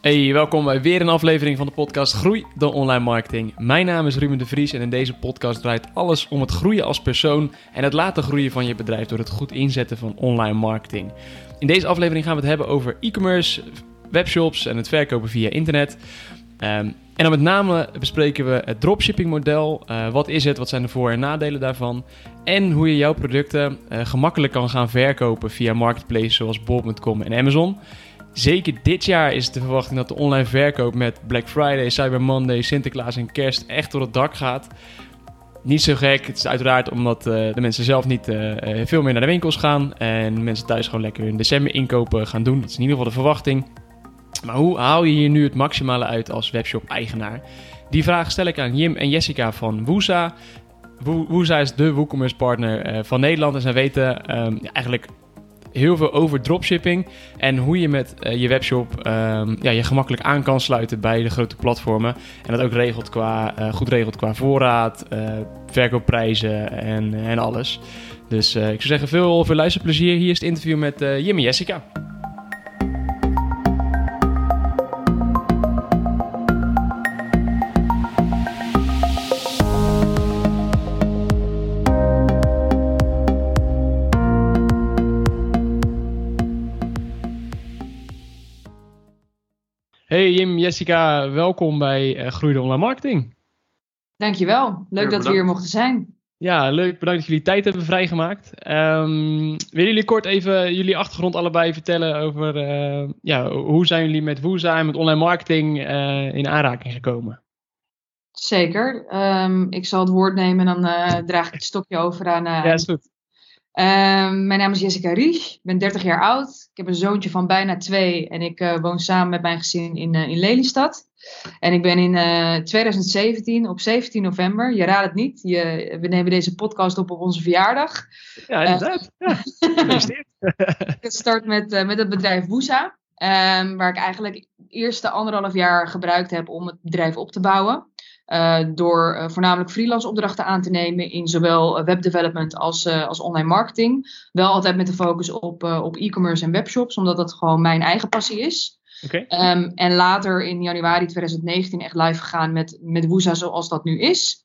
Hey, welkom bij weer een aflevering van de podcast Groei de Online Marketing. Mijn naam is Ruben de Vries en in deze podcast draait alles om het groeien als persoon en het laten groeien van je bedrijf door het goed inzetten van online marketing. In deze aflevering gaan we het hebben over e-commerce, webshops en het verkopen via internet. Ehm, en dan met name bespreken we het dropshipping model. Uh, wat is het? Wat zijn de voor- en nadelen daarvan? En hoe je jouw producten uh, gemakkelijk kan gaan verkopen via marketplaces zoals bol.com en Amazon. Zeker dit jaar is de verwachting dat de online verkoop met Black Friday, Cyber Monday, Sinterklaas en Kerst echt door het dak gaat. Niet zo gek. Het is uiteraard omdat uh, de mensen zelf niet uh, veel meer naar de winkels gaan. En mensen thuis gewoon lekker in december inkopen gaan doen. Dat is in ieder geval de verwachting. Maar hoe haal je hier nu het maximale uit als webshop-eigenaar? Die vraag stel ik aan Jim en Jessica van Woesa. Woesa is de WooCommerce partner van Nederland. En zij weten um, eigenlijk heel veel over dropshipping en hoe je met uh, je webshop um, ja, je gemakkelijk aan kan sluiten bij de grote platformen. En dat ook regelt qua, uh, goed regelt qua voorraad, uh, verkoopprijzen en, en alles. Dus ik zou zeggen, veel, veel luisterplezier. Hier is het interview met Jim en Jessica. Jessica, welkom bij uh, Groeide Online Marketing. Dankjewel, leuk ja, dat we hier mochten zijn. Ja, leuk. Bedankt dat jullie tijd hebben vrijgemaakt. Um, willen jullie kort even jullie achtergrond allebei vertellen over uh, ja, hoe zijn jullie met Woeza en met online marketing uh, in aanraking gekomen? Zeker. Um, ik zal het woord nemen en dan draag ik het stokje over aan. ja, is goed. Um, mijn naam is Jessica Ries. Ik ben 30 jaar oud. Ik heb een zoontje van bijna twee. En ik uh, woon samen met mijn gezin in, uh, in Lelystad. En ik ben in uh, 2017, op 17 november, je raadt het niet, je, we nemen deze podcast op op onze verjaardag. Ja, inderdaad. ja, ik start met, met het bedrijf Woesa. Um, waar ik eigenlijk de eerste anderhalf jaar gebruikt heb om het bedrijf op te bouwen. Uh, door uh, voornamelijk freelance opdrachten aan te nemen in zowel webdevelopment als, als online marketing. Wel altijd met de focus op, op e-commerce en webshops, omdat dat gewoon mijn eigen passie is. Okay. Um, en later in januari 2019 echt live gegaan met, met Woeza zoals dat nu is.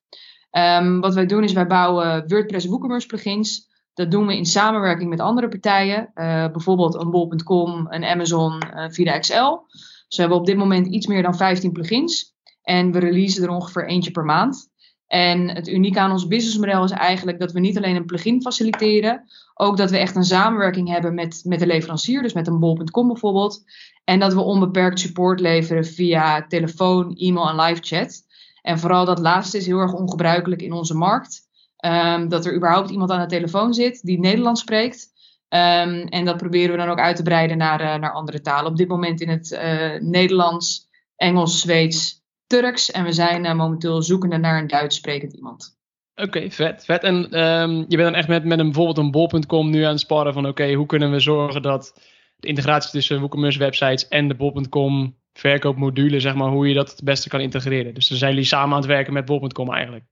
Um, wat wij doen is wij bouwen WordPress WooCommerce plugins. Dat doen we in samenwerking met andere partijen. bijvoorbeeld een bol.com, een Amazon via Excel. Dus we hebben op dit moment iets meer dan 15 plugins. En we releasen er ongeveer eentje per maand. En het unieke aan ons businessmodel is eigenlijk dat we niet alleen een plugin faciliteren, ook dat we echt een samenwerking hebben met, met de leverancier, dus met een bol.com bijvoorbeeld. En dat we onbeperkt support leveren via telefoon, e-mail en live chat. En vooral dat laatste is heel erg ongebruikelijk in onze markt. Um, dat er überhaupt iemand aan de telefoon zit die Nederlands spreekt. Um, en dat proberen we dan ook uit te breiden naar, uh, naar andere talen. Op dit moment in het uh, Nederlands, Engels, Zweeds, Turks. En we zijn uh, momenteel zoekende naar een Duits sprekend iemand. Oké, okay, vet, vet. En um, je bent dan echt met, met een, bijvoorbeeld een bol.com nu aan het sparren van oké, okay, hoe kunnen we zorgen dat de integratie tussen WooCommerce websites en de bol.com verkoopmodule, zeg maar, hoe je dat het beste kan integreren. Dus dan zijn jullie samen aan het werken met bol.com eigenlijk.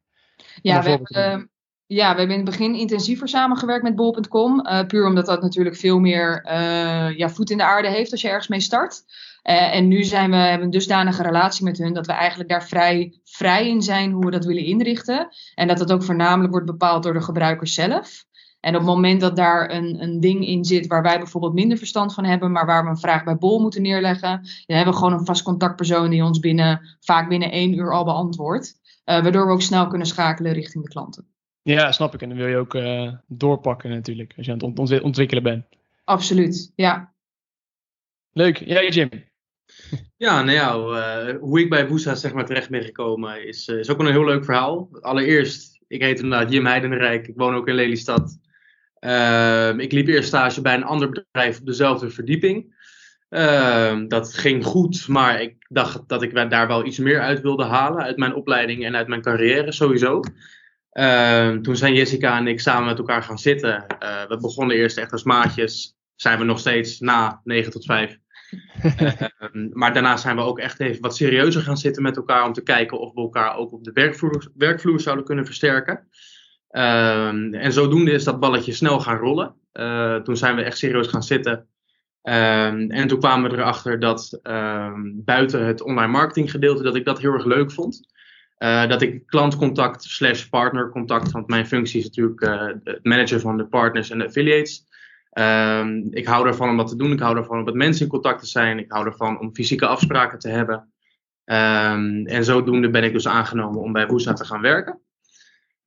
Ja, we hebben, uh, ja, we hebben in het begin intensiever samengewerkt met bol.com. Uh, puur omdat dat natuurlijk veel meer uh, ja, voet in de aarde heeft als je ergens mee start. Uh, en nu zijn we, hebben een dusdanige relatie met hun dat we eigenlijk daar vrij, vrij in zijn hoe we dat willen inrichten. En dat dat ook voornamelijk wordt bepaald door de gebruikers zelf. En op het moment dat daar een, een ding in zit waar wij bijvoorbeeld minder verstand van hebben, maar waar we een vraag bij Bol moeten neerleggen, dan hebben we gewoon een vast contactpersoon die ons binnen, vaak binnen één uur al beantwoordt. Uh, waardoor we ook snel kunnen schakelen richting de klanten. Ja, snap ik. En dan wil je ook uh, doorpakken natuurlijk, als je aan het ontwikkelen bent. Absoluut, ja. Leuk. Jij, Jim? Ja, nou ja, uh, hoe ik bij Woesa zeg maar terecht ben gekomen is, uh, is ook een heel leuk verhaal. Allereerst, ik heet inderdaad Jim Heidenrijk, ik woon ook in Lelystad. Uh, ik liep eerst stage bij een ander bedrijf op dezelfde verdieping. dat ging goed, maar ik dacht dat ik daar wel iets meer uit wilde halen uit mijn opleiding en uit mijn carrière sowieso. toen zijn Jessica en ik samen met elkaar gaan zitten. we begonnen eerst echt als maatjes, zijn we nog steeds na 9 tot 5 uh, maar daarna zijn we ook echt even wat serieuzer gaan zitten met elkaar om te kijken of we elkaar ook op de werkvloer, zouden kunnen versterken. Uh, en zodoende is dat balletje snel gaan rollen. Uh, toen zijn we echt serieus gaan zitten. Ehm, en toen kwamen we erachter dat ehm, buiten het online marketing gedeelte, dat ik dat heel erg leuk vond. Uh, dat ik klantcontact slash partnercontact, want mijn functie is natuurlijk het managen van de partners en de affiliates. Um, ik hou ervan om dat te doen. Ik hou ervan om met mensen in contact te zijn. Ik hou ervan om fysieke afspraken te hebben. Um, en zodoende ben ik dus aangenomen om bij Woesa te gaan werken.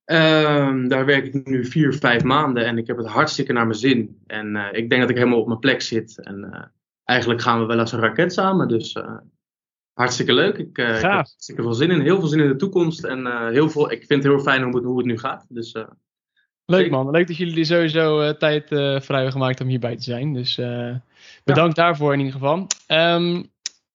Um, daar werk ik nu vier, vijf maanden en ik heb het hartstikke naar mijn zin. En uh, ik denk dat ik helemaal op mijn plek zit. En uh, eigenlijk gaan we wel als een raket samen. Dus uh, hartstikke leuk. Ik, ik heb hartstikke veel zin in. Heel veel zin in de toekomst. En heel veel, ik vind het heel fijn hoe het, hoe het nu gaat. Dus Leuk man, leuk dat jullie sowieso uh, tijd uh, vrij hebben gemaakt om hierbij te zijn. Dus uh, bedankt ja. daarvoor in ieder geval. Um,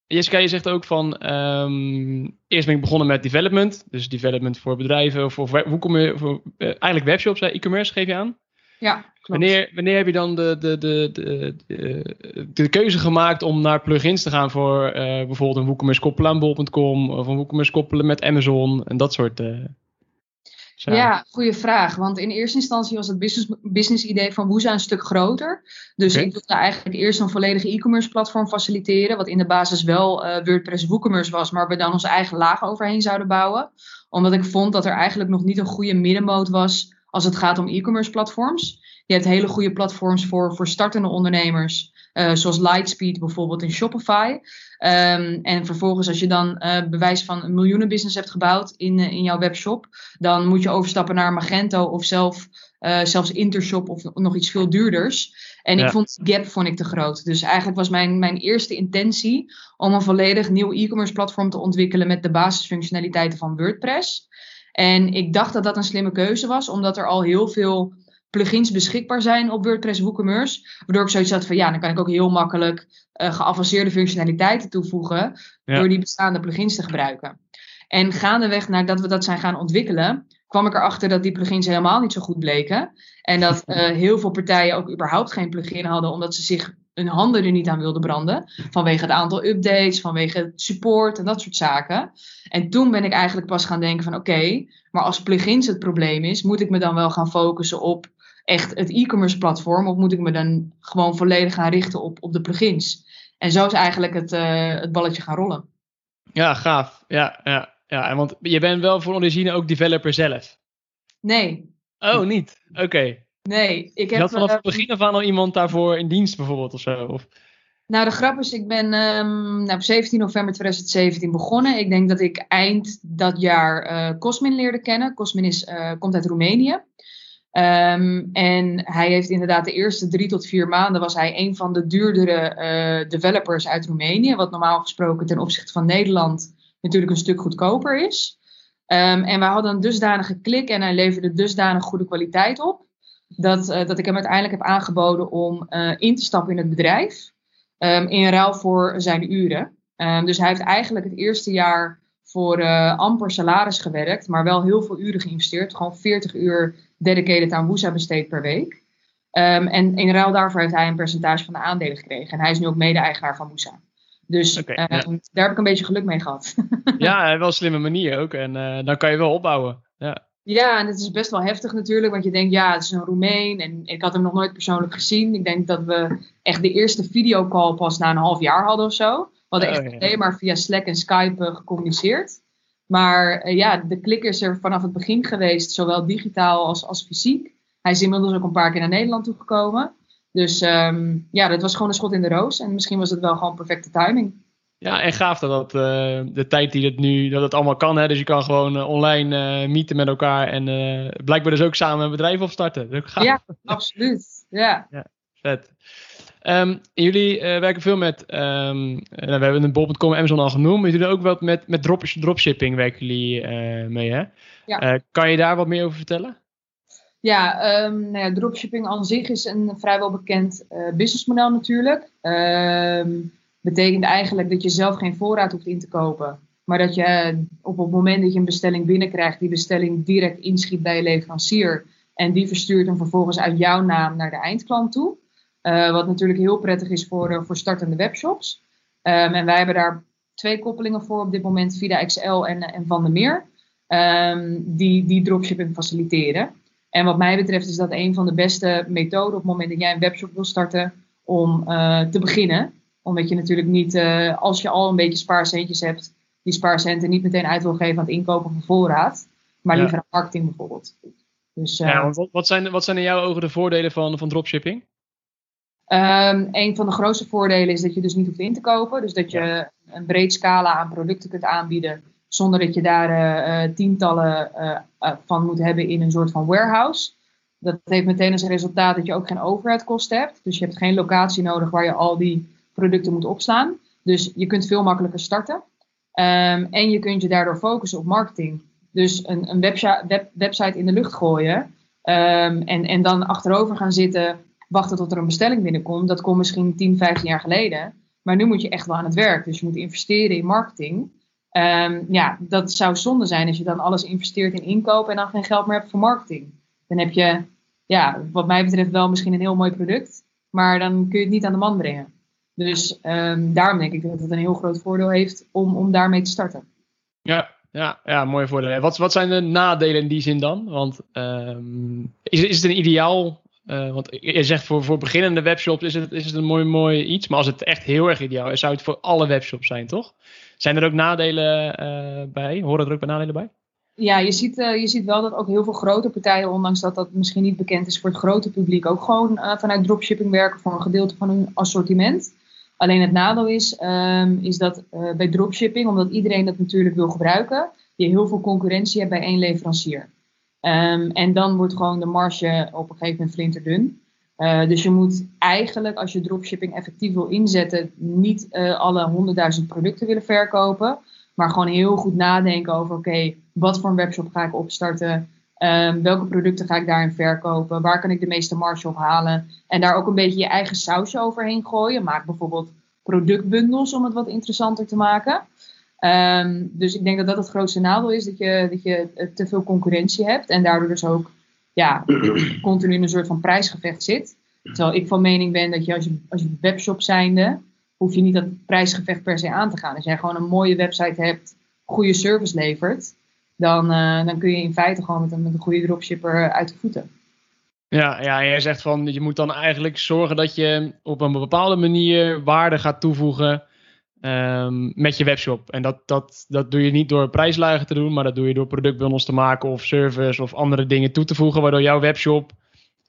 Jessica, je zegt ook van, um, eerst ben ik begonnen met development. Dus development voor bedrijven of voor, hoe kom je, voor eigenlijk webshops, e-commerce geef je aan? Ja, klopt. Wanneer, wanneer heb je dan de, de, de, de, de, de keuze gemaakt om naar plugins te gaan voor bijvoorbeeld een WooCommerce koppelen aan bol.com of een WooCommerce koppelen met Amazon en dat soort... Zo. Ja, goede vraag. Want in eerste instantie was het business, business idee van Woeza een stuk groter. Dus okay. ik wilde eigenlijk eerst een volledige e-commerce platform faciliteren. Wat in de basis wel uh, WordPress WooCommerce was, maar we dan onze eigen laag overheen zouden bouwen. Omdat ik vond dat er eigenlijk nog niet een goede middenmoot was als het gaat om e-commerce platforms. Je hebt hele goede platforms voor, voor startende ondernemers. Uh, zoals Lightspeed bijvoorbeeld in Shopify. Um, en vervolgens als je dan uh, bewijs van een miljoenenbusiness hebt gebouwd in, uh, in jouw webshop, dan moet je overstappen naar Magento of zelf, zelfs Intershop of nog iets veel duurders. En ja. ik vond die gap vond ik te groot. Dus eigenlijk was mijn, mijn eerste intentie om een volledig nieuw e-commerce platform te ontwikkelen met de basisfunctionaliteiten van WordPress. En ik dacht dat dat een slimme keuze was, omdat er al heel veel plugins beschikbaar zijn op WordPress WooCommerce. Waardoor ik zoiets had van ja, dan kan ik ook heel makkelijk uh, geavanceerde functionaliteiten toevoegen. Ja. Door die bestaande plugins te gebruiken. En gaandeweg nadat we dat zijn gaan ontwikkelen, kwam ik erachter dat die plugins helemaal niet zo goed bleken. En dat uh, heel veel partijen ook überhaupt geen plugin hadden, omdat ze zich hun handen er niet aan wilden branden. Vanwege het aantal updates, vanwege het support en dat soort zaken. En toen ben ik eigenlijk pas gaan denken van oké, okay, maar als plugins het probleem is, moet ik me dan wel gaan focussen op echt het e-commerce platform? Of moet ik me dan gewoon volledig gaan richten op, op de plugins? En zo is eigenlijk het, uh, het balletje gaan rollen. Ja, gaaf. Ja, ja, ja. Want je bent wel voor origine ook developer zelf? Nee. Oh, niet? Oké. Okay. Nee. Ik heb, je had vanaf het begin af aan al iemand daarvoor in dienst bijvoorbeeld of zo? Of? Nou, de grap is, ik ben um, nou, op 17 november 2017 begonnen. Ik denk dat ik eind dat jaar uh, Cosmin leerde kennen. Cosmin is, uh, komt uit Roemenië. Um, en hij heeft inderdaad de eerste drie tot vier maanden was hij een van de duurdere uh, developers uit Roemenië. Wat normaal gesproken ten opzichte van Nederland natuurlijk een stuk goedkoper is. Um, en wij hadden een dusdanige klik en hij leverde dusdanig goede kwaliteit op. Dat, uh, dat ik hem uiteindelijk heb aangeboden om uh, in te stappen in het bedrijf. Um, in ruil voor zijn uren. dus hij heeft eigenlijk het eerste jaar voor amper salaris gewerkt, maar wel heel veel uren geïnvesteerd. Gewoon 40 uur dedicated aan Woesa besteed per week. Um, en in ruil daarvoor heeft hij een percentage van de aandelen gekregen. En hij is nu ook mede-eigenaar van Woesa. Dus okay, uh, ja. daar heb ik een beetje geluk mee gehad. ja, wel een slimme manier ook. En uh, dan kan je wel opbouwen. Ja. Ja, en het is best wel heftig natuurlijk, want je denkt, ja, het is een Roemeen en ik had hem nog nooit persoonlijk gezien. Ik denk dat we echt de eerste videocall pas na een half jaar hadden of zo. We hadden echt oh, ja. alleen maar via Slack en Skype uh, gecommuniceerd. Maar uh, ja, de klik is er vanaf het begin geweest, zowel digitaal als, als fysiek. Hij is inmiddels ook een paar keer naar Nederland toegekomen. Dus um, ja, dat was gewoon een schot in de roos. En misschien was het wel gewoon perfecte timing. Ja, en gaaf dat, dat uh, de tijd die het nu, dat het allemaal kan. Hè? Dus je kan gewoon uh, online uh, meeten met elkaar en blijkbaar dus ook samen een bedrijf opstarten. Ja, absoluut. Ja. ja vet. Um, jullie uh, werken veel met, um, we hebben een bol.com Amazon al genoemd, maar jullie doen ook wat met, met drop, dropshipping werken jullie uh, mee, hè? Ja. Uh, kan je daar wat meer over vertellen? Ja, um, nou ja, dropshipping aan zich is een vrijwel bekend businessmodel natuurlijk. betekent eigenlijk dat je zelf geen voorraad hoeft in te kopen, maar dat je op het moment dat je een bestelling binnenkrijgt, die bestelling direct inschiet bij je leverancier en die verstuurt hem vervolgens uit jouw naam naar de eindklant toe. Uh, wat natuurlijk heel prettig is voor, uh, voor startende webshops. Um, en wij hebben daar twee koppelingen voor op dit moment, Vida XL en, en Van der Meer, um, die, die dropshipping faciliteren. En wat mij betreft is dat een van de beste methoden op het moment dat jij een webshop wil starten, om te beginnen. Omdat je natuurlijk niet, als je al een beetje spaarcentjes hebt, die spaarcenten niet meteen uit wil geven aan het inkopen van voorraad. Maar liever aan marketing bijvoorbeeld. Dus, ja, wat, wat, zijn, wat zijn in jouw ogen de voordelen van, van dropshipping? Um, een van de grootste voordelen is dat je dus niet hoeft in te kopen. Dus dat je een breed scala aan producten kunt aanbieden. Zonder dat je daar uh, tientallen uh, van moet hebben in een soort van warehouse. Dat heeft meteen als resultaat dat je ook geen overheadkosten hebt. Dus je hebt geen locatie nodig waar je al die producten moet opslaan. Dus je kunt veel makkelijker starten. Um, en je kunt je daardoor focussen op marketing. Dus een, een web, website in de lucht gooien. Um, en, en dan achterover gaan zitten wachten tot er een bestelling binnenkomt. Dat kon misschien 10, 15 jaar geleden. Maar nu moet je echt wel aan het werk. Dus je moet investeren in marketing. Um, ja, dat zou zonde zijn als je dan alles investeert in inkoop en dan geen geld meer hebt voor marketing. Dan heb je, ja, wat mij betreft wel misschien een heel mooi product, maar dan kun je het niet aan de man brengen. Dus um, daarom denk ik dat het een heel groot voordeel heeft om, om daarmee te starten. Ja, ja, ja mooie voordelen. Wat, wat zijn de nadelen in die zin dan? Want um, is, is het een ideaal uh, want je zegt voor, voor beginnende webshops is het, is het een mooi, mooi iets. Maar als het echt heel erg ideaal is, zou het voor alle webshops zijn, toch? Zijn er ook nadelen uh, bij? Horen er ook bij nadelen bij? Ja, je ziet, uh, je ziet wel dat ook heel veel grote partijen, ondanks dat dat misschien niet bekend is voor het grote publiek, ook gewoon vanuit dropshipping werken voor een gedeelte van hun assortiment. Alleen het nadeel is, um, is dat bij dropshipping, omdat iedereen dat natuurlijk wil gebruiken, je heel veel concurrentie hebt bij één leverancier. Um, en dan wordt gewoon de marge op een gegeven moment flinterdun. Uh, dus je moet eigenlijk, als je dropshipping effectief wil inzetten, niet uh, alle honderdduizend producten willen verkopen. Maar gewoon heel goed nadenken over: oké, wat voor een webshop ga ik opstarten? Um, welke producten ga ik daarin verkopen? Waar kan ik de meeste marge op halen? En daar ook een beetje je eigen sausje overheen gooien. Maak bijvoorbeeld productbundels om het wat interessanter te maken. Um, dus ik denk dat dat het grootste nadeel is, dat je, dat je eh, te veel concurrentie hebt en daardoor dus ook ja, continu in een soort van prijsgevecht zit. Terwijl ik van mening ben dat je als je, als je webshop zijnde, hoef je niet dat prijsgevecht per se aan te gaan. Als jij gewoon een mooie website hebt, goede service levert, dan, uh, dan kun je in feite gewoon met een, met een goede dropshipper uit de voeten. Ja, ja, jij zegt van je moet dan eigenlijk zorgen dat je op een bepaalde manier waarde gaat toevoegen Um, met je webshop. En dat, dat, dat doe je niet door prijslagen te doen, maar dat doe je door productbundels te maken of service of andere dingen toe te voegen, waardoor jouw webshop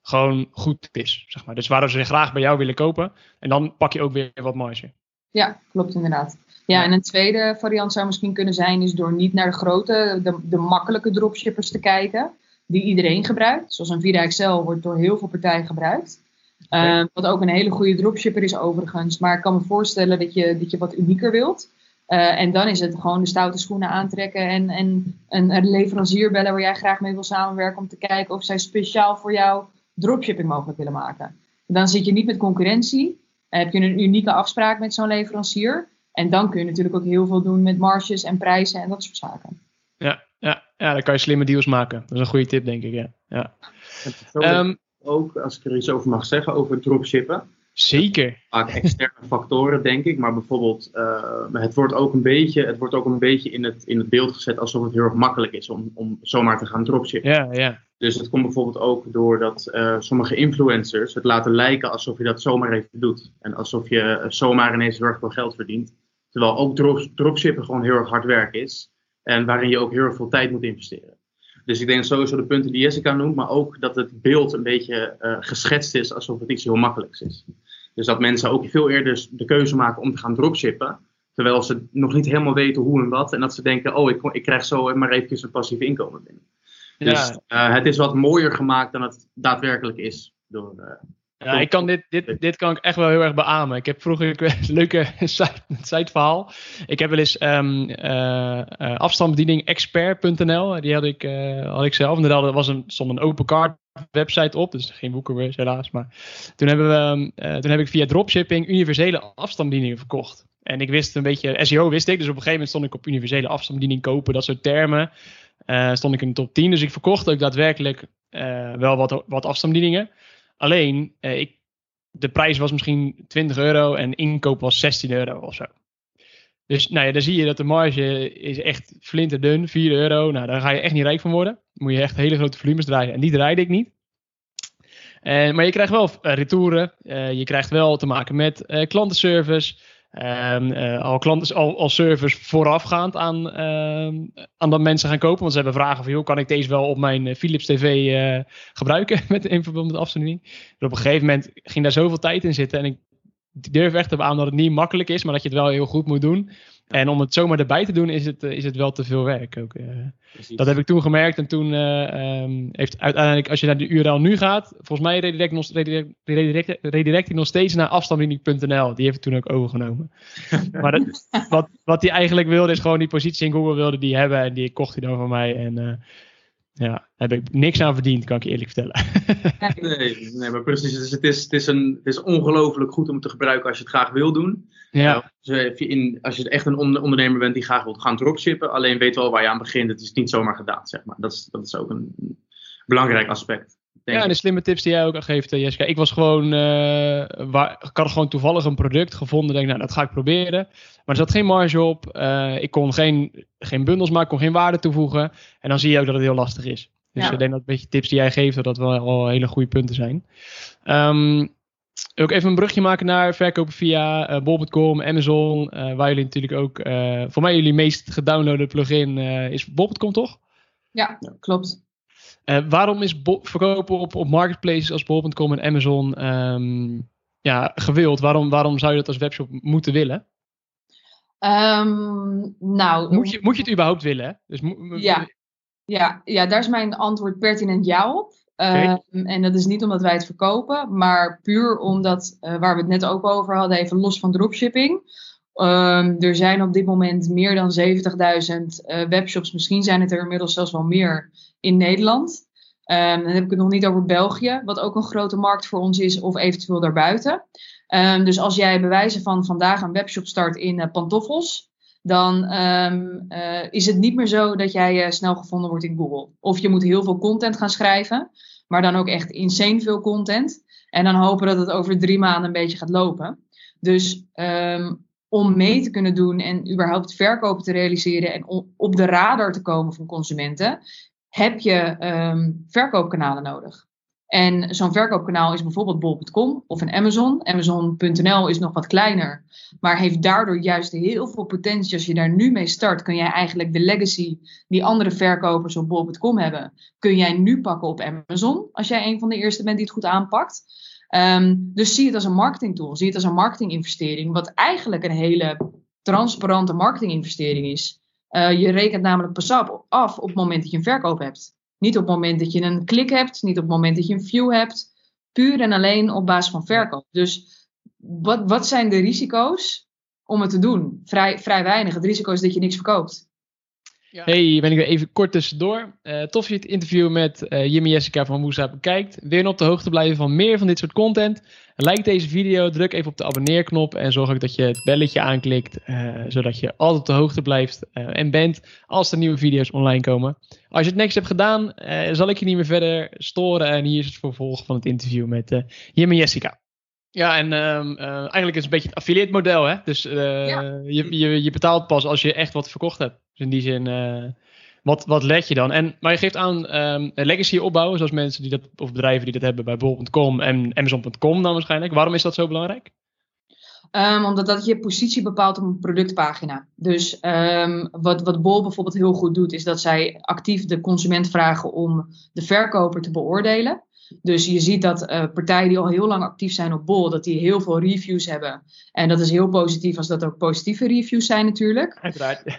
gewoon goed is. Zeg maar. Dus waardoor ze graag bij jou willen kopen. En dan pak je ook weer wat marge. Ja, klopt inderdaad. Ja, en een tweede variant zou misschien kunnen zijn, is door niet naar de grote, de, de makkelijke dropshippers te kijken, die iedereen gebruikt. Zoals een Vida Excel wordt door heel veel partijen gebruikt. Uh, wat ook een hele goede dropshipper is overigens. Maar ik kan me voorstellen dat je, dat je wat unieker wilt. Uh, en dan is het gewoon de stoute schoenen aantrekken en, en een, een, leverancier bellen waar jij graag mee wil samenwerken om te kijken of zij speciaal voor jou dropshipping mogelijk willen maken. Dan zit je niet met concurrentie, heb je een unieke afspraak met zo'n leverancier. En dan kun je natuurlijk ook heel veel doen met marges en prijzen en dat soort zaken. Ja, ja, ja dan kan je slimme deals maken. Dat is een goede tip, denk ik. Ja. Ja. Um, ook, als ik er iets over mag zeggen, over dropshippen. Zeker. Vaak externe factoren, denk ik. Maar bijvoorbeeld, uh, het wordt ook een beetje, het wordt ook een beetje in, het, in het beeld gezet alsof het heel erg makkelijk is om, om zomaar te gaan dropshippen. Ja, ja. Dus het komt bijvoorbeeld ook doordat uh, sommige influencers het laten lijken alsof je dat zomaar even doet. En alsof je zomaar ineens heel erg veel geld verdient. Terwijl ook dropshippen gewoon heel erg hard werk is. En waarin je ook heel erg veel tijd moet investeren. Dus ik denk sowieso de punten die Jessica noemt, maar ook dat het beeld een beetje uh, geschetst is alsof het iets heel makkelijks is. Dus dat mensen ook veel eerder de keuze maken om te gaan dropshippen, terwijl ze nog niet helemaal weten hoe en wat. En dat ze denken, oh, ik, ik krijg zo maar even een passief inkomen binnen. Dus uh, het is wat mooier gemaakt dan het daadwerkelijk is door, uh, ja, ik kan dit, dit, dit kan ik echt wel heel erg beamen. Ik heb vroeger een leuke site, verhaal. Ik heb wel eens um, uh, afstandsbediening expert.nl. Die had ik, uh, had ik zelf. En daar was een, stond een open card website op. Dus geen boeken helaas. Maar toen, hebben we, uh, toen heb ik via dropshipping universele afstandsbedieningen verkocht. En ik wist een beetje, SEO wist ik. Dus op een gegeven moment stond ik op universele afstandsbediening kopen. Dat soort termen. stond ik in de top 10. Dus ik verkocht ook daadwerkelijk wel wat, wat afstandsbedieningen. Alleen, eh, ik, de prijs was misschien 20 euro en inkoop was 16 euro of zo. Dus nou ja, dan zie je dat de marge is echt flinterdun, 4 euro. Nou, daar ga je echt niet rijk van worden. Moet je echt hele grote volumes draaien. En die draaide ik niet. En, maar je krijgt wel retouren. je krijgt wel te maken met klantenservice. Um, al, klanten, al, al service voorafgaand aan, uh, aan dat mensen gaan kopen. Want ze hebben vragen van, joh, kan ik deze wel op mijn eh, Philips TV uh, gebruiken met, in verband met afstanding? Dus op een gegeven moment ging daar zoveel tijd in zitten. En ik durf echt te aan dat het niet makkelijk is, maar dat je het wel heel goed moet doen. En om het zomaar erbij te doen, is het, is het wel te veel werk. Ook, uh, dat heb ik toen gemerkt. En toen uh, um, heeft uiteindelijk, als je naar de URL nu gaat, volgens mij redirect, nog, redirect, redirect, redirect hij nog steeds naar afstandsbediening.nl. Die heeft het toen ook overgenomen. maar dat, wat, wat hij eigenlijk wilde, is gewoon die positie in Google wilde die hebben. En die kocht hij dan van mij. En ja, daar heb ik niks aan verdiend, kan ik je eerlijk vertellen. nee, nee, maar precies. Het is, het is, het is, een, het is ongelooflijk goed om het te gebruiken als je het graag wil doen. Ja. Dus in, als je echt een ondernemer bent die graag wilt gaan dropshippen, alleen weet wel waar je aan begint. Het is niet zomaar gedaan, zeg maar. Dat is, dat is ook een belangrijk aspect. Ja, en de slimme tips die jij ook al geeft, eh, Jessica. Ik was gewoon, uh, waar, ik had gewoon toevallig een product gevonden. Denk, nou, dat ga ik proberen. Maar er zat geen marge op. Uh, ik kon geen, geen bundels maken, kon geen waarde toevoegen. En dan zie je ook dat het heel lastig is. Dus ik denk dat een beetje tips die jij geeft, dat dat wel hele goede punten zijn. Um, ook even een brugje maken naar verkopen via uh, bol.com, Amazon, waar jullie natuurlijk ook, voor mij jullie meest gedownloade plugin is bol.com toch? Ja, klopt. Waarom is verkopen op, op marketplaces als bol.com en Amazon um, ja, gewild? Waarom, waarom zou je dat als webshop moeten willen? Um, nou, moet, je, moet je het überhaupt willen? Dus ja. Ja, ja, daar is mijn antwoord pertinent ja op. Um, en dat is niet omdat wij het verkopen, maar puur omdat, uh, waar we het net ook over hadden, even los van dropshipping. Um, er zijn op dit moment meer dan 70.000 uh, webshops, misschien zijn het er inmiddels zelfs wel meer in Nederland. Um, dan heb ik het nog niet over België, wat ook een grote markt voor ons is, of eventueel daarbuiten. dus als jij bewijzen van vandaag een webshop start in uh, pantoffels, dan uh, is het niet meer zo dat jij snel gevonden wordt in Google. Of je moet heel veel content gaan schrijven, maar dan ook echt insane veel content. En dan hopen dat het over drie maanden een beetje gaat lopen. Dus om mee te kunnen doen en überhaupt verkopen te realiseren en op de radar te komen van consumenten, heb je um, verkoopkanalen nodig. En zo'n verkoopkanaal is bijvoorbeeld bol.com of een Amazon. Amazon.nl is nog wat kleiner, maar heeft daardoor juist heel veel potentie. Als je daar nu mee start, kun jij eigenlijk de legacy die andere verkopers op bol.com hebben, kun jij nu pakken op Amazon. Als jij een van de eerste bent die het goed aanpakt. Um, dus zie het als een marketingtool, zie het als een marketinginvestering, wat eigenlijk een hele transparante marketinginvestering is. Uh, je rekent namelijk pas af op het moment dat je een verkoop hebt. Niet op het moment dat je een klik hebt, niet op het moment dat je een view hebt. Puur en alleen op basis van verkoop. Dus wat, wat zijn de risico's om het te doen? Vrij, vrij weinig. Het risico is dat je niks verkoopt. Ja. Hey, ben ik weer even kort tussendoor. Uh, tof je het interview met uh, Jimmy Jessica van Woesa bekijkt. Wil je op de hoogte blijven van meer van dit soort content? Like deze video, druk even op de abonneerknop en zorg ook dat je het belletje aanklikt, uh, zodat je altijd op de hoogte blijft en bent als er nieuwe video's online komen. Als je het niks hebt gedaan, zal ik je niet meer verder storen en hier is het vervolg van het interview met Jimmy Jessica. Ja, en um, uh, eigenlijk is het een beetje het affiliate model, hè? Dus uh, ja. je, je, je betaalt pas als je echt wat verkocht hebt. Dus in die zin, uh, wat, wat let je dan? En, maar je geeft aan um, legacy opbouwen, zoals mensen die dat, of bedrijven die dat hebben bij bol.com en Amazon.com dan waarschijnlijk. Waarom is dat zo belangrijk? Um, omdat dat je positie bepaalt op een productpagina. Dus um, wat, wat Bol bijvoorbeeld heel goed doet, is dat zij actief de consument vragen om de verkoper te beoordelen. Dus je ziet dat uh, partijen die al heel lang actief zijn op Bol, dat die heel veel reviews hebben. En dat is heel positief als dat ook positieve reviews zijn natuurlijk. Uiteraard.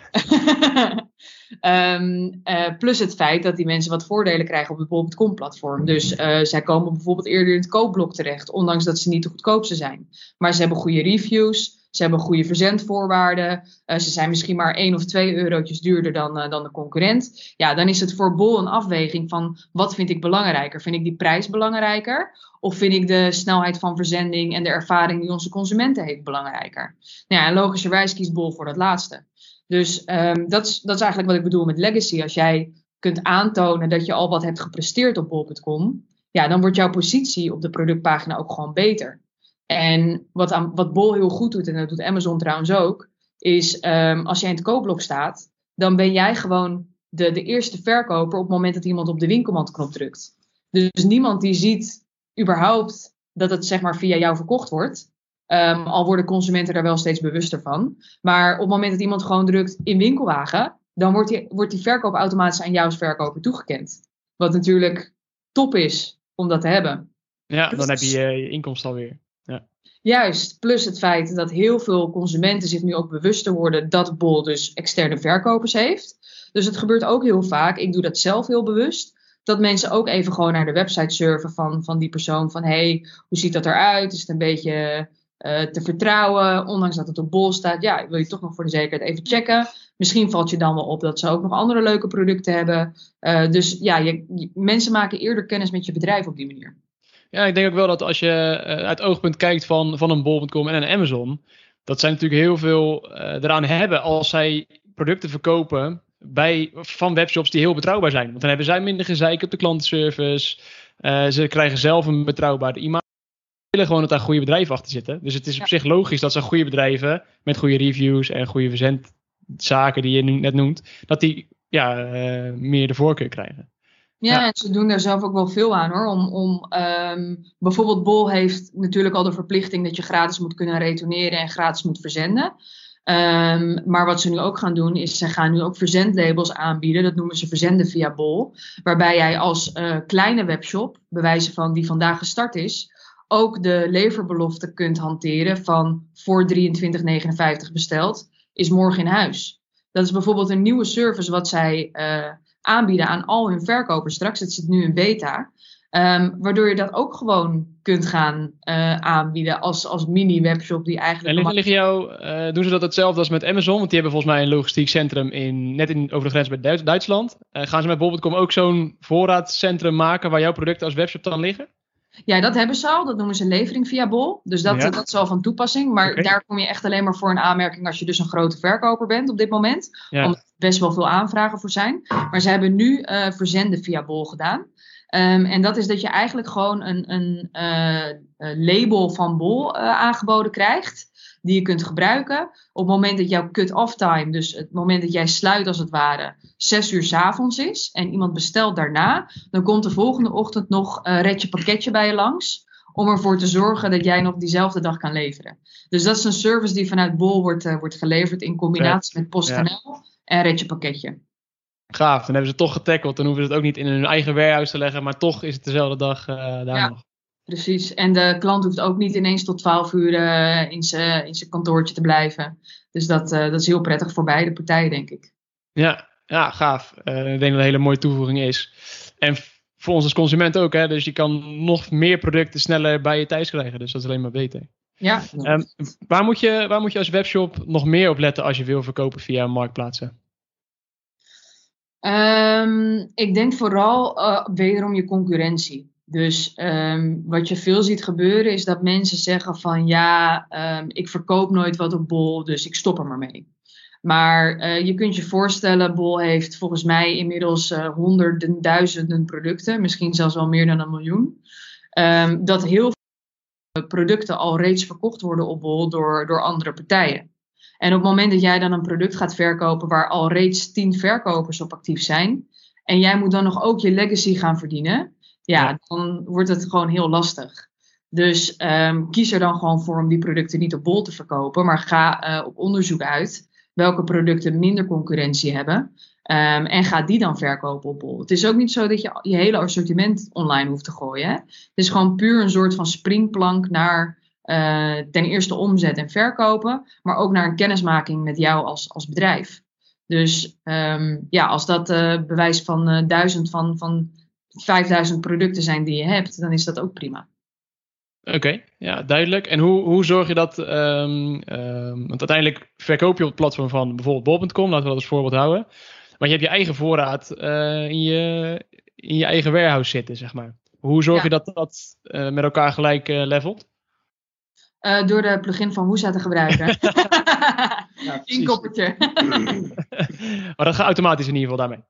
um, uh, plus het feit dat die mensen wat voordelen krijgen op het bol.com platform. Dus uh, zij komen bijvoorbeeld eerder in het koopblok terecht, ondanks dat ze niet de goedkoopste zijn. Maar ze hebben goede reviews. Ze hebben goede verzendvoorwaarden. Uh, ze zijn misschien maar 1 of 2 eurotjes duurder dan, uh, dan de concurrent. Ja, dan is het voor Bol een afweging van wat vind ik belangrijker? Vind ik die prijs belangrijker? Of vind ik de snelheid van verzending en de ervaring die onze consumenten heeft belangrijker? Nou ja, en logischerwijs kiest Bol voor dat laatste. Dus um, dat, is, dat is eigenlijk wat ik bedoel met legacy. Als jij kunt aantonen dat je al wat hebt gepresteerd op bol.com, ja, dan wordt jouw positie op de productpagina ook gewoon beter. En wat, aan, wat Bol heel goed doet, en dat doet Amazon trouwens ook, is um, als jij in het koopblok staat, dan ben jij gewoon de, de eerste verkoper op het moment dat iemand op de winkelmandknop drukt. Dus niemand die ziet überhaupt dat het zeg maar via jou verkocht wordt. Ehm, al worden consumenten daar wel steeds bewuster van. Maar op het moment dat iemand gewoon drukt in winkelwagen, dan wordt die, wordt die verkoop automatisch aan jou als verkoper toegekend. Wat natuurlijk top is om dat te hebben. Ja, dan heb je je inkomsten alweer. Juist, plus het feit dat heel veel consumenten zich nu ook bewuster worden dat Bol dus externe verkopers heeft. Dus het gebeurt ook heel vaak, ik doe dat zelf heel bewust, dat mensen ook even gewoon naar de website surfen van, van die persoon. Van hey, hoe ziet dat eruit? Is het een beetje uh, te vertrouwen? Ondanks dat het op Bol staat, ja, wil je toch nog voor de zekerheid even checken. Misschien valt je dan wel op dat ze ook nog andere leuke producten hebben. Uh, dus ja, je, mensen maken eerder kennis met je bedrijf op die manier. Ja, ik denk ook wel dat als je uh, uit oogpunt kijkt van, van een bol.com en een Amazon, dat zij natuurlijk heel veel uh, eraan hebben als zij producten verkopen bij, van webshops die heel betrouwbaar zijn. Want dan hebben zij minder gezeik op de klantenservice. Uh, ze krijgen zelf een betrouwbare imago. Ze willen gewoon dat daar goede bedrijven achter zitten. Dus het is op zich logisch dat ze goede bedrijven met goede reviews en goede verzendzaken die je nu net noemt, dat die ja, meer de voorkeur krijgen. Ja, en ze doen daar zelf ook wel veel aan hoor. Om, om, um, bijvoorbeeld Bol heeft natuurlijk al de verplichting dat je gratis moet kunnen retourneren en gratis moet verzenden. Um, maar wat ze nu ook gaan doen, is ze gaan nu ook verzendlabels aanbieden. Dat noemen ze verzenden via Bol. Waarbij jij als uh, kleine webshop, bewijzen van die vandaag gestart is, ook de leverbelofte kunt hanteren van voor 23,59 besteld, is morgen in huis. Dat is bijvoorbeeld een nieuwe service wat zij uh, aanbieden aan al hun verkopers straks. Het zit nu in beta. Um, waardoor je dat ook gewoon kunt gaan uh, aanbieden als, als mini-webshop die eigenlijk... En liggen, liggen jou, uh, doen ze dat hetzelfde als met Amazon? Want die hebben volgens mij een logistiek centrum in, net in, over de grens bij Duitsland. Uh, gaan ze met bol.com ook zo'n voorraadcentrum maken waar jouw producten als webshop dan liggen? Ja, dat hebben ze al. Dat noemen ze levering via Bol. Dus dat, ja. dat is al van toepassing. Maar okay. daar kom je echt alleen maar voor een aanmerking als je dus een grote verkoper bent op dit moment. Ja. Omdat er best wel veel aanvragen voor zijn. Maar ze hebben nu uh, verzenden via Bol gedaan. Um, en dat is dat je eigenlijk gewoon een, een uh, label van Bol uh, aangeboden krijgt. Die je kunt gebruiken. Op het moment dat jouw cut-off time, dus het moment dat jij sluit als het ware, zes uur s avonds is. En iemand bestelt daarna. Dan komt de volgende ochtend nog een redje pakketje bij je langs. Om ervoor te zorgen dat jij nog diezelfde dag kan leveren. Dus dat is een service die vanuit Bol wordt, wordt geleverd in combinatie met PostNL ja. en redje pakketje. Gaaf, dan hebben ze het toch getackled. Dan hoeven ze het ook niet in hun eigen warehouse te leggen, maar toch is het dezelfde dag uh, daar ja, nog. Precies, en de klant hoeft ook niet ineens tot 12 uur uh, in zijn kantoortje te blijven. Dus dat, uh, dat is heel prettig voor beide partijen, denk ik. Ja, ja gaaf. ik denk dat het een hele mooie toevoeging is. En voor ons als consument ook, hè? dus je kan nog meer producten sneller bij je thuis krijgen. Dus dat is alleen maar beter. Ja. Um, waar, moet je, waar moet je als webshop nog meer op letten als je wil verkopen via marktplaatsen? Um, ik denk vooral wederom je concurrentie. Dus um, wat je veel ziet gebeuren is dat mensen zeggen van ja, um, ik verkoop nooit wat op Bol, dus ik stop er maar mee. Maar uh, je kunt je voorstellen, Bol heeft volgens mij inmiddels uh, honderden, duizenden producten, misschien zelfs wel meer dan een miljoen. dat heel veel producten al reeds verkocht worden op Bol door, door andere partijen. En op het moment dat jij dan een product gaat verkopen waar al reeds tien verkopers op actief zijn, en jij moet dan nog ook je legacy gaan verdienen, ja, ja. dan wordt het gewoon heel lastig. Dus um, kies er dan gewoon voor om die producten niet op bol te verkopen, maar ga uh, op onderzoek uit welke producten minder concurrentie hebben. Um, en ga die dan verkopen op bol. Het is ook niet zo dat je je hele assortiment online hoeft te gooien. Hè? Het is gewoon puur een soort van springplank naar uh, ten eerste omzet en verkopen, maar ook naar een kennismaking met jou als, als bedrijf. Dus um, ja, als dat uh, bewijs van duizend van, van 5000 producten zijn die je hebt, dan is dat ook prima. Oké, okay, ja, duidelijk. En hoe, hoe zorg je dat, um, um, want uiteindelijk verkoop je op het platform van bijvoorbeeld bol.com, laten we dat als voorbeeld houden. Maar je hebt je eigen voorraad uh, in, je, in je eigen warehouse zitten, zeg maar. Hoe zorg ja. je dat dat uh, met elkaar gelijk uh, levelt? Door de plugin van Woesa te gebruiken. ja, Inkoppertje. maar dat gaat automatisch in ieder geval daarmee.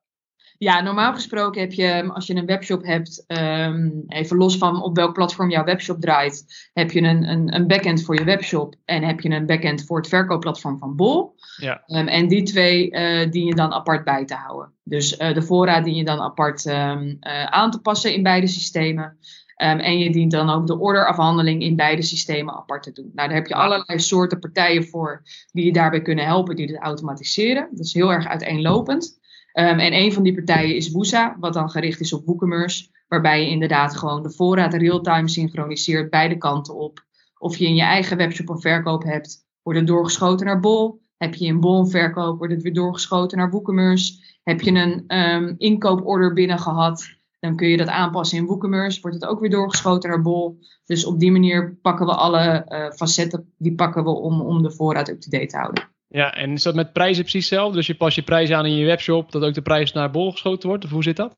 Ja, normaal gesproken heb je, als je een webshop hebt, um, even los van op welk platform jouw webshop draait, heb je een, een, een backend voor je webshop en heb je een backend voor het verkoopplatform van Bol. Ja. Um, en die twee uh, dien je dan apart bij te houden. Dus uh, de voorraad dien je dan apart um, uh, aan te passen in beide systemen. Ehm, en je dient dan ook de orderafhandeling in beide systemen apart te doen. Nou, daar heb je allerlei soorten partijen voor die je daarbij kunnen helpen, die dit automatiseren. Dat is heel erg uiteenlopend. Um, en een van die partijen is Woesa, wat dan gericht is op WooCommerce, waarbij je inderdaad gewoon de voorraad real-time synchroniseert beide kanten op. Of je in je eigen webshop een verkoop hebt, wordt het doorgeschoten naar Bol. Heb je een Bol een verkoop, wordt het weer doorgeschoten naar WooCommerce. Heb je een um, inkooporder binnen gehad, dan kun je dat aanpassen in WooCommerce. Wordt het ook weer doorgeschoten naar Bol. Dus op die manier pakken we alle uh, facetten, die pakken we om, om de voorraad up-to-date te houden. Ja, en is dat met prijzen precies hetzelfde? Dus je pas je prijs aan in je webshop, dat ook de prijs naar Bol geschoten wordt? Of hoe zit dat?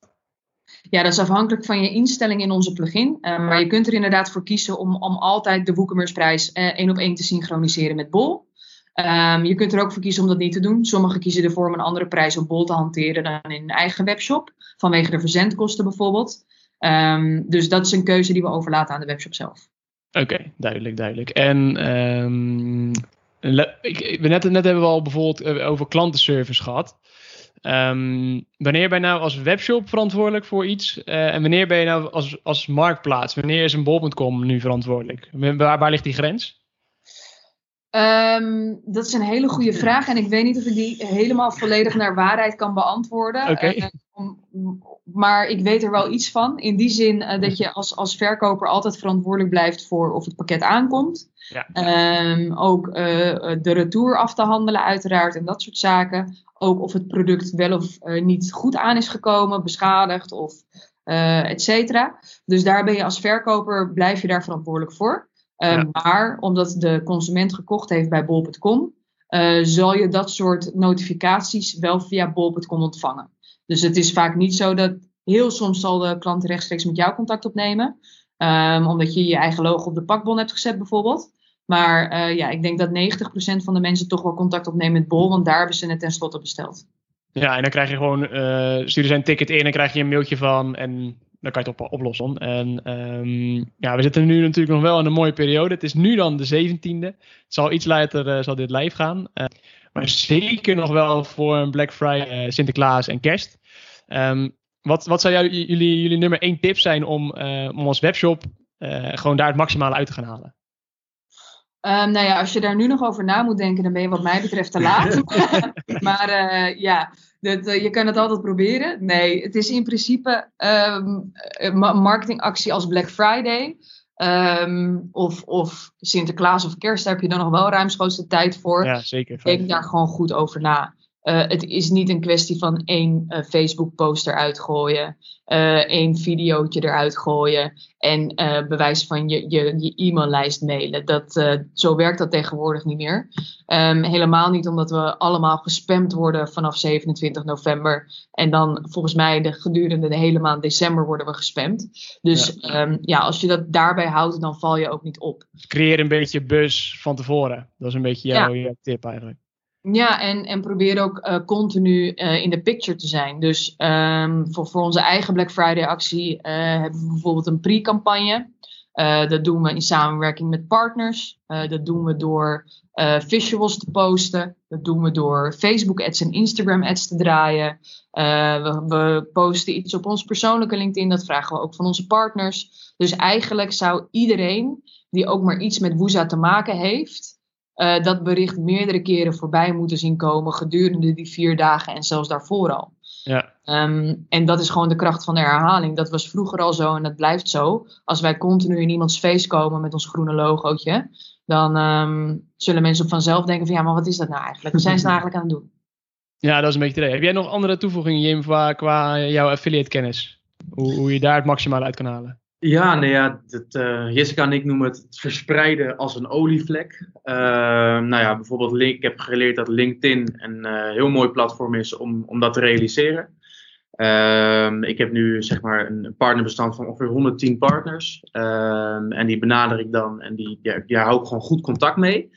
Ja, dat is afhankelijk van je instelling in onze plugin. Uh, maar je kunt er inderdaad voor kiezen om, om altijd de WooCommerce prijs uh, één op één te synchroniseren met Bol. Um, je kunt er ook voor kiezen om dat niet te doen. Sommigen kiezen ervoor om een andere prijs op Bol te hanteren dan in hun eigen webshop. Vanwege de verzendkosten bijvoorbeeld. Um, dus dat is een keuze die we overlaten aan de webshop zelf. Oké, okay, duidelijk, duidelijk. En um, ik, net, net hebben we al bijvoorbeeld eh, over klantenservice gehad. Um, wanneer ben je nou als webshop verantwoordelijk voor iets? Uh, en wanneer ben je nou als, als marktplaats? Wanneer is een bol.com nu verantwoordelijk? Waar ligt die grens? Um, dat is een hele goede vraag en ik weet niet of ik die helemaal volledig naar waarheid kan beantwoorden. Okay. Uh, maar ik weet er wel iets van. In die zin uh, dat je als, als verkoper altijd verantwoordelijk blijft voor of het pakket aankomt. Ja. Um, ook de retour af te handelen uiteraard en dat soort zaken. Ook of het product wel of niet goed aan is gekomen, beschadigd of et cetera. Dus daar ben je als verkoper, blijf je daar verantwoordelijk voor. Ja. Maar omdat de consument gekocht heeft bij bol.com, uh, zal je dat soort notificaties wel via bol.com ontvangen. Dus het is vaak niet zo dat heel soms zal de klant rechtstreeks met jou contact opnemen. Um, omdat je je eigen logo op de pakbon hebt gezet bijvoorbeeld. Maar uh, ja, ik denk dat 90% van de mensen toch wel contact opnemen met Bol, want daar hebben ze het tenslotte besteld. Ja, en dan krijg je gewoon, uh, stuur zijn ticket in en krijg je een mailtje van en dan kan je het op, oplossen. En um, ja, we zitten nu natuurlijk nog wel in een mooie periode. Het is nu dan de 17e. Het zal iets later uh, zal dit live gaan. Uh, maar zeker nog wel voor een Black Friday, uh, Sinterklaas en Kerst. Um, wat, wat zou jou, jullie, jullie nummer één tip zijn om, om als webshop gewoon daar het maximale uit te gaan halen? Um, nou ja, als je daar nu nog over na moet denken, dan ben je wat mij betreft te laat. maar ja, dat, uh, je kan het altijd proberen. Nee, het is in principe um, een marketingactie als Black Friday. Um, of, of Sinterklaas of Kerst, daar heb je dan nog wel ruimschoots de tijd voor. Ja, zeker. Denk daar gewoon goed over na. Uh, het is niet een kwestie van één uh, Facebook-post eruit gooien, uh, één videootje eruit gooien en bewijs van je, je, je e-maillijst mailen. Dat, zo werkt dat tegenwoordig niet meer. Um, helemaal niet omdat we allemaal gespamd worden vanaf 27 november en dan volgens mij de, gedurende de hele maand december worden we gespamd. Dus ja. Um, ja, als je dat daarbij houdt, dan val je ook niet op. Creëer een beetje bus van tevoren. Dat is een beetje jouw ja. tip eigenlijk. Ja, en, en probeer ook uh, continu uh, in de picture te zijn. Dus um, voor, voor onze eigen Black Friday actie uh, hebben we bijvoorbeeld een pre-campagne. dat doen we in samenwerking met partners. dat doen we door visuals te posten. Dat doen we door Facebook ads en Instagram ads te draaien. We, we, posten iets op ons persoonlijke LinkedIn. Dat vragen we ook van onze partners. Dus eigenlijk zou iedereen die ook maar iets met Woeza te maken heeft uh, dat bericht meerdere keren voorbij moeten zien komen gedurende die vier dagen en zelfs daarvoor al. Ja. Um, en dat is gewoon de kracht van de herhaling. Dat was vroeger al zo en dat blijft zo. Als wij continu in iemands feest komen met ons groene logootje, dan um, zullen mensen vanzelf denken van ja, maar wat is dat nou eigenlijk? Wat zijn ze nou eigenlijk aan het doen? Ja, dat is een beetje idee. Heb jij nog andere toevoegingen, Jim, qua, qua jouw affiliate kennis? Hoe, hoe je daar het maximaal uit kan halen? Ja, nou ja, dat, uh, Jessica en ik noemen het, het verspreiden als een olievlek. Uh, nou ja, bijvoorbeeld, ik heb geleerd dat LinkedIn een uh, heel mooi platform is om, om dat te realiseren. Uh, ik heb nu zeg maar een partnerbestand van ongeveer 110 partners. Ehm, en die benader ik dan en die, ja, daar hou ik gewoon goed contact mee.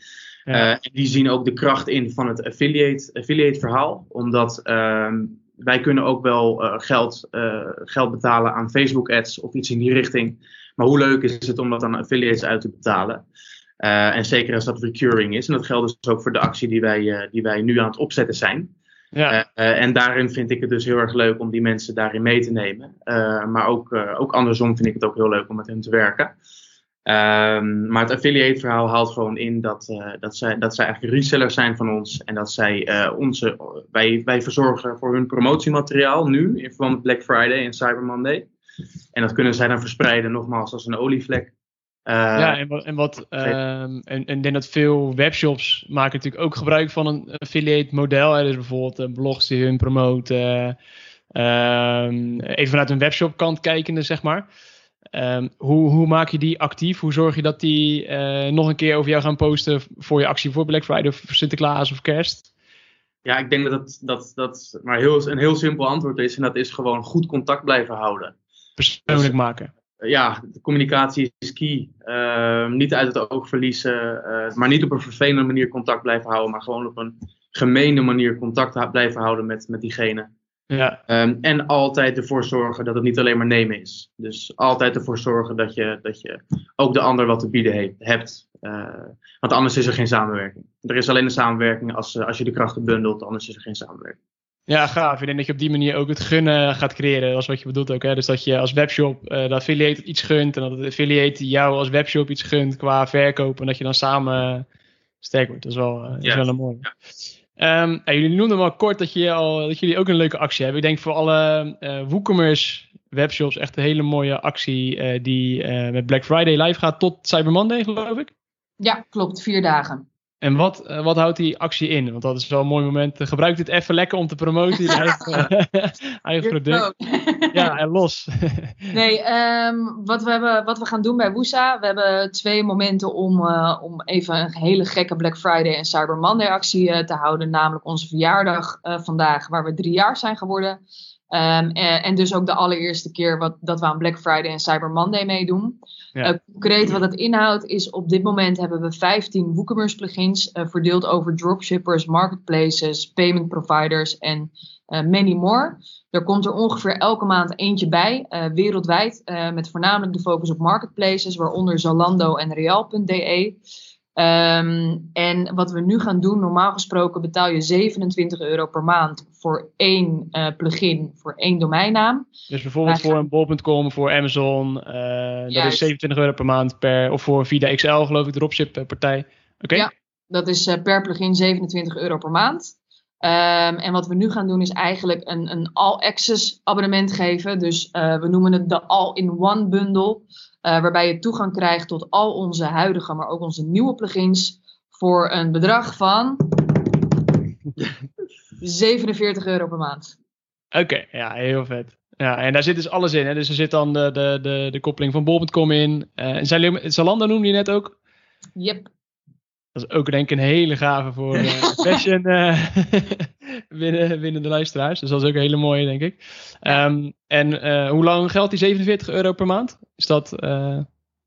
Ja. en die zien ook de kracht in van het affiliate, affiliate verhaal. Omdat ehm, wij kunnen ook wel uh, geld, uh, geld betalen aan Facebook ads of iets in die richting. Maar hoe leuk is het om dat aan affiliates uit te betalen? Uh, en zeker als dat recurring is. En dat geldt dus ook voor de actie die wij, die wij nu aan het opzetten zijn. Ja. en daarin vind ik het dus heel erg leuk om die mensen daarin mee te nemen. maar ook, ook andersom vind ik het ook heel leuk om met hen te werken. Um, maar het affiliate verhaal haalt gewoon in dat, uh, dat, zij, dat zij eigenlijk resellers zijn van ons. En dat zij uh, onze, wij, wij verzorgen voor hun promotiemateriaal nu in verband met Black Friday en Cyber Monday. En dat kunnen zij dan verspreiden nogmaals als een olievlek. Uh, ja, en wat, en, wat um, en, en denk dat veel webshops maken natuurlijk ook gebruik van een affiliate model. Hè? Dus bijvoorbeeld blogs die hun promoten. Um, even vanuit een webshop kant kijkende, zeg maar. Um, hoe, hoe, maak je die actief? Hoe zorg je dat die uh, nog een keer over jou gaan posten voor je actie voor Black Friday of Sinterklaas of Kerst? Ja, ik denk dat dat, dat, dat maar heel, een heel simpel antwoord is. En dat is gewoon goed contact blijven houden. Persoonlijk dus, maken. Ja, de communicatie is key. Uh, niet uit het oog verliezen. Uh, maar niet op een vervelende manier contact blijven houden. Maar gewoon op een gemeene manier contact blijven houden met, met diegene. Ja. Um, en altijd ervoor zorgen dat het niet alleen maar nemen is. Dus altijd ervoor zorgen dat je, dat je ook de ander wat te bieden he hebt. Uh, want anders is er geen samenwerking. Er is alleen een samenwerking als, uh, als je de krachten bundelt, anders is er geen samenwerking. Ja, gaaf. Ik denk dat je op die manier ook het gunnen gaat creëren. Dat is wat je bedoelt ook. Hè? Dus dat je als webshop uh, de affiliate iets gunt. En dat de affiliate jou als webshop iets gunt qua verkoop. En dat je dan samen sterk wordt. Dat is wel, is wel een mooie. Ja. Um, jullie noemden wel kort dat, je al, dat jullie ook een leuke actie hebben. Ik denk voor alle uh, WooCommerce webshops echt een hele mooie actie uh, die uh, met Black Friday live gaat tot Cyber Monday, geloof ik. Ja, klopt. Vier dagen. En wat, uh, wat houdt die actie in? Want dat is wel een mooi moment. Gebruik dit even lekker om te promoten. Je eigen, eigen product. ja, en los. nee, um, wat, we hebben, wat we gaan doen bij Woesa. We hebben twee momenten om, uh, om even een hele gekke Black Friday en Cyber Monday actie uh, te houden. Namelijk onze verjaardag vandaag, waar we drie jaar zijn geworden. Um, en, en, dus ook de allereerste keer wat, dat we aan Black Friday en Cyber Monday meedoen. Ja. Uh, concreet wat het inhoudt is op dit moment hebben we 15 WooCommerce plugins uh, verdeeld over dropshippers, marketplaces, payment providers en uh, many more. Er komt er ongeveer elke maand eentje bij, wereldwijd, met voornamelijk de focus op marketplaces, waaronder Zalando en Real.de. Um, en wat we nu gaan doen, normaal gesproken betaal je 27 euro per maand voor één uh, plugin, voor één domeinnaam. Dus bijvoorbeeld voor een bol.com, voor Amazon, uh, dat is 27 euro per maand per, of voor Vida XL geloof ik, dropship eh, partij. Oké. Ja, dat is uh, per plugin 27 euro per maand. Um, en wat we nu gaan doen is eigenlijk een, een all-access abonnement geven. Dus we noemen het de all-in-one bundle. Uh, waarbij je toegang krijgt tot al onze huidige, maar ook onze nieuwe plugins. Voor een bedrag van 47 euro per maand. Oké, ja, heel vet. Ja, en daar zit dus alles in. Hè? Dus er zit dan de, de, de, de koppeling van bol.com in. Uh, Zalando noemde je net ook? Yep. Dat is ook denk ik een hele gave voor uh, fashion uh, binnen, binnen de luisteraars. Dus dat is ook een hele mooie, denk ik. Um, en uh, hoe lang geldt die 47 euro per maand? Is dat...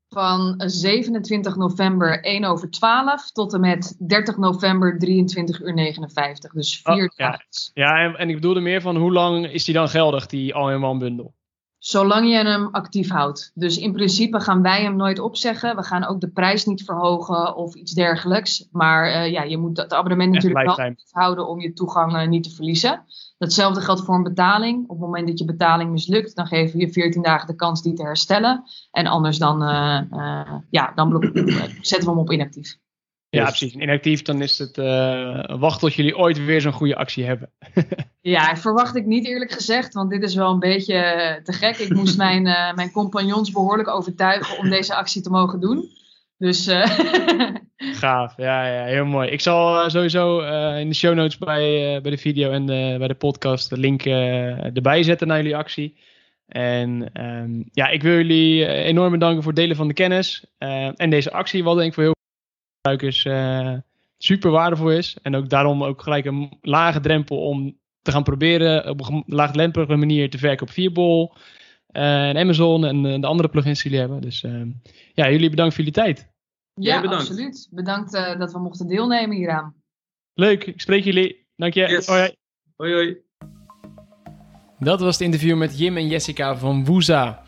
Van 27 november 1 over 12 tot en met 30 november 23 uur 59. Dus vier oh, dagen. Ja, ja en, en, ik bedoelde meer van hoe lang is die dan geldig, die all-in-one bundel? Zolang je hem actief houdt. Dus in principe gaan wij hem nooit opzeggen. We gaan ook de prijs niet verhogen of iets dergelijks. Maar uh, ja, je moet het abonnement natuurlijk wel actief houden om je toegang uh, niet te verliezen. Hetzelfde geldt voor een betaling. Op het moment dat je betaling mislukt, dan geven we je 14 dagen de kans die te herstellen. En anders dan, uh, ja, dan zetten we hem op inactief. Ja, dus- precies. Inactief, dan is het uh, wacht tot jullie ooit weer zo'n goede actie hebben. ja, verwacht ik niet eerlijk gezegd, want dit is wel een beetje eh, te gek. Ik moest mijn, uh, mijn compagnons behoorlijk overtuigen om deze actie te mogen doen. Dus. Gaaf, ja, ja, heel mooi. Ik zal sowieso in de show notes bij, bij de video en bij de podcast de link erbij zetten naar jullie actie. En um, ja, ik wil jullie enorm bedanken voor het delen van de kennis en deze actie, wat denk ik voor heel gebruikers uh, super waardevol is. En ook daarom ook gelijk een lage drempel om te gaan proberen op een laagdrempelige manier te werken op Vierbol uh, en Amazon en uh, de andere plugins die jullie hebben. Dus ja, jullie bedankt voor jullie tijd. Ja, bedankt. absoluut. Bedankt dat we mochten deelnemen hieraan. Leuk, ik spreek jullie. Dank je. Yes. Hoi, hoi. hoi. Dat was het interview met Jim en Jessica van Woeza.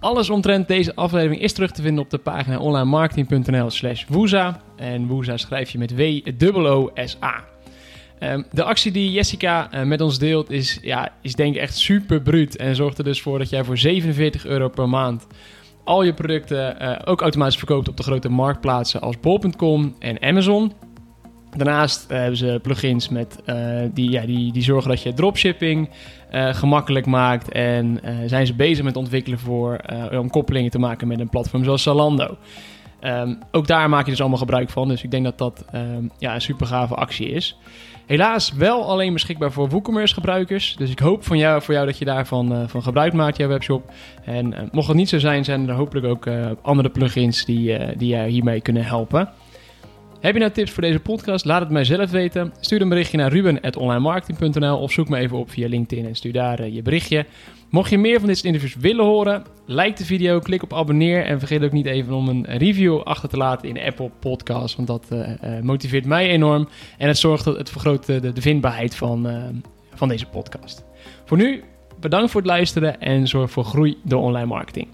Alles omtrent deze aflevering is terug te vinden op de pagina onlinemarketing.nl slash woeza. En woeza schrijf je met W-O-O-S-A. Ehm, de actie die Jessica eh, met ons deelt is, ja, is denk ik echt super bruut. En zorgt er dus voor dat jij voor 47 euro per maand al je producten uh, ook automatisch verkoopt op de grote marktplaatsen als bol.com en Amazon. Daarnaast hebben ze plugins met, die, ja, die, die zorgen dat je dropshipping gemakkelijk maakt. En zijn ze bezig met ontwikkelen voor, om koppelingen te maken met een platform zoals Zalando. Um, ook daar maak je dus allemaal gebruik van. Dus ik denk dat dat um, ja, een super gave actie is. Helaas wel alleen beschikbaar voor WooCommerce gebruikers. Dus ik hoop van jou, voor jou dat je daarvan uh, van gebruik maakt, jouw webshop. En mocht het niet zo zijn, zijn er hopelijk ook andere plugins die, die jou hiermee kunnen helpen. Heb je nou tips voor deze podcast? Laat het mij zelf weten. Stuur een berichtje naar ruben.onlinemarketing.nl of zoek me even op via LinkedIn en stuur daar eh, je berichtje. Mocht je meer van dit soort interviews willen horen, like de video, klik op abonneer en vergeet ook niet even om een review achter te laten in Apple Podcasts, want dat eh, eh, motiveert mij enorm en het zorgt dat het vergroot de, vindbaarheid van, van deze podcast. Voor nu, bedankt voor het luisteren en zorg voor groei door online marketing.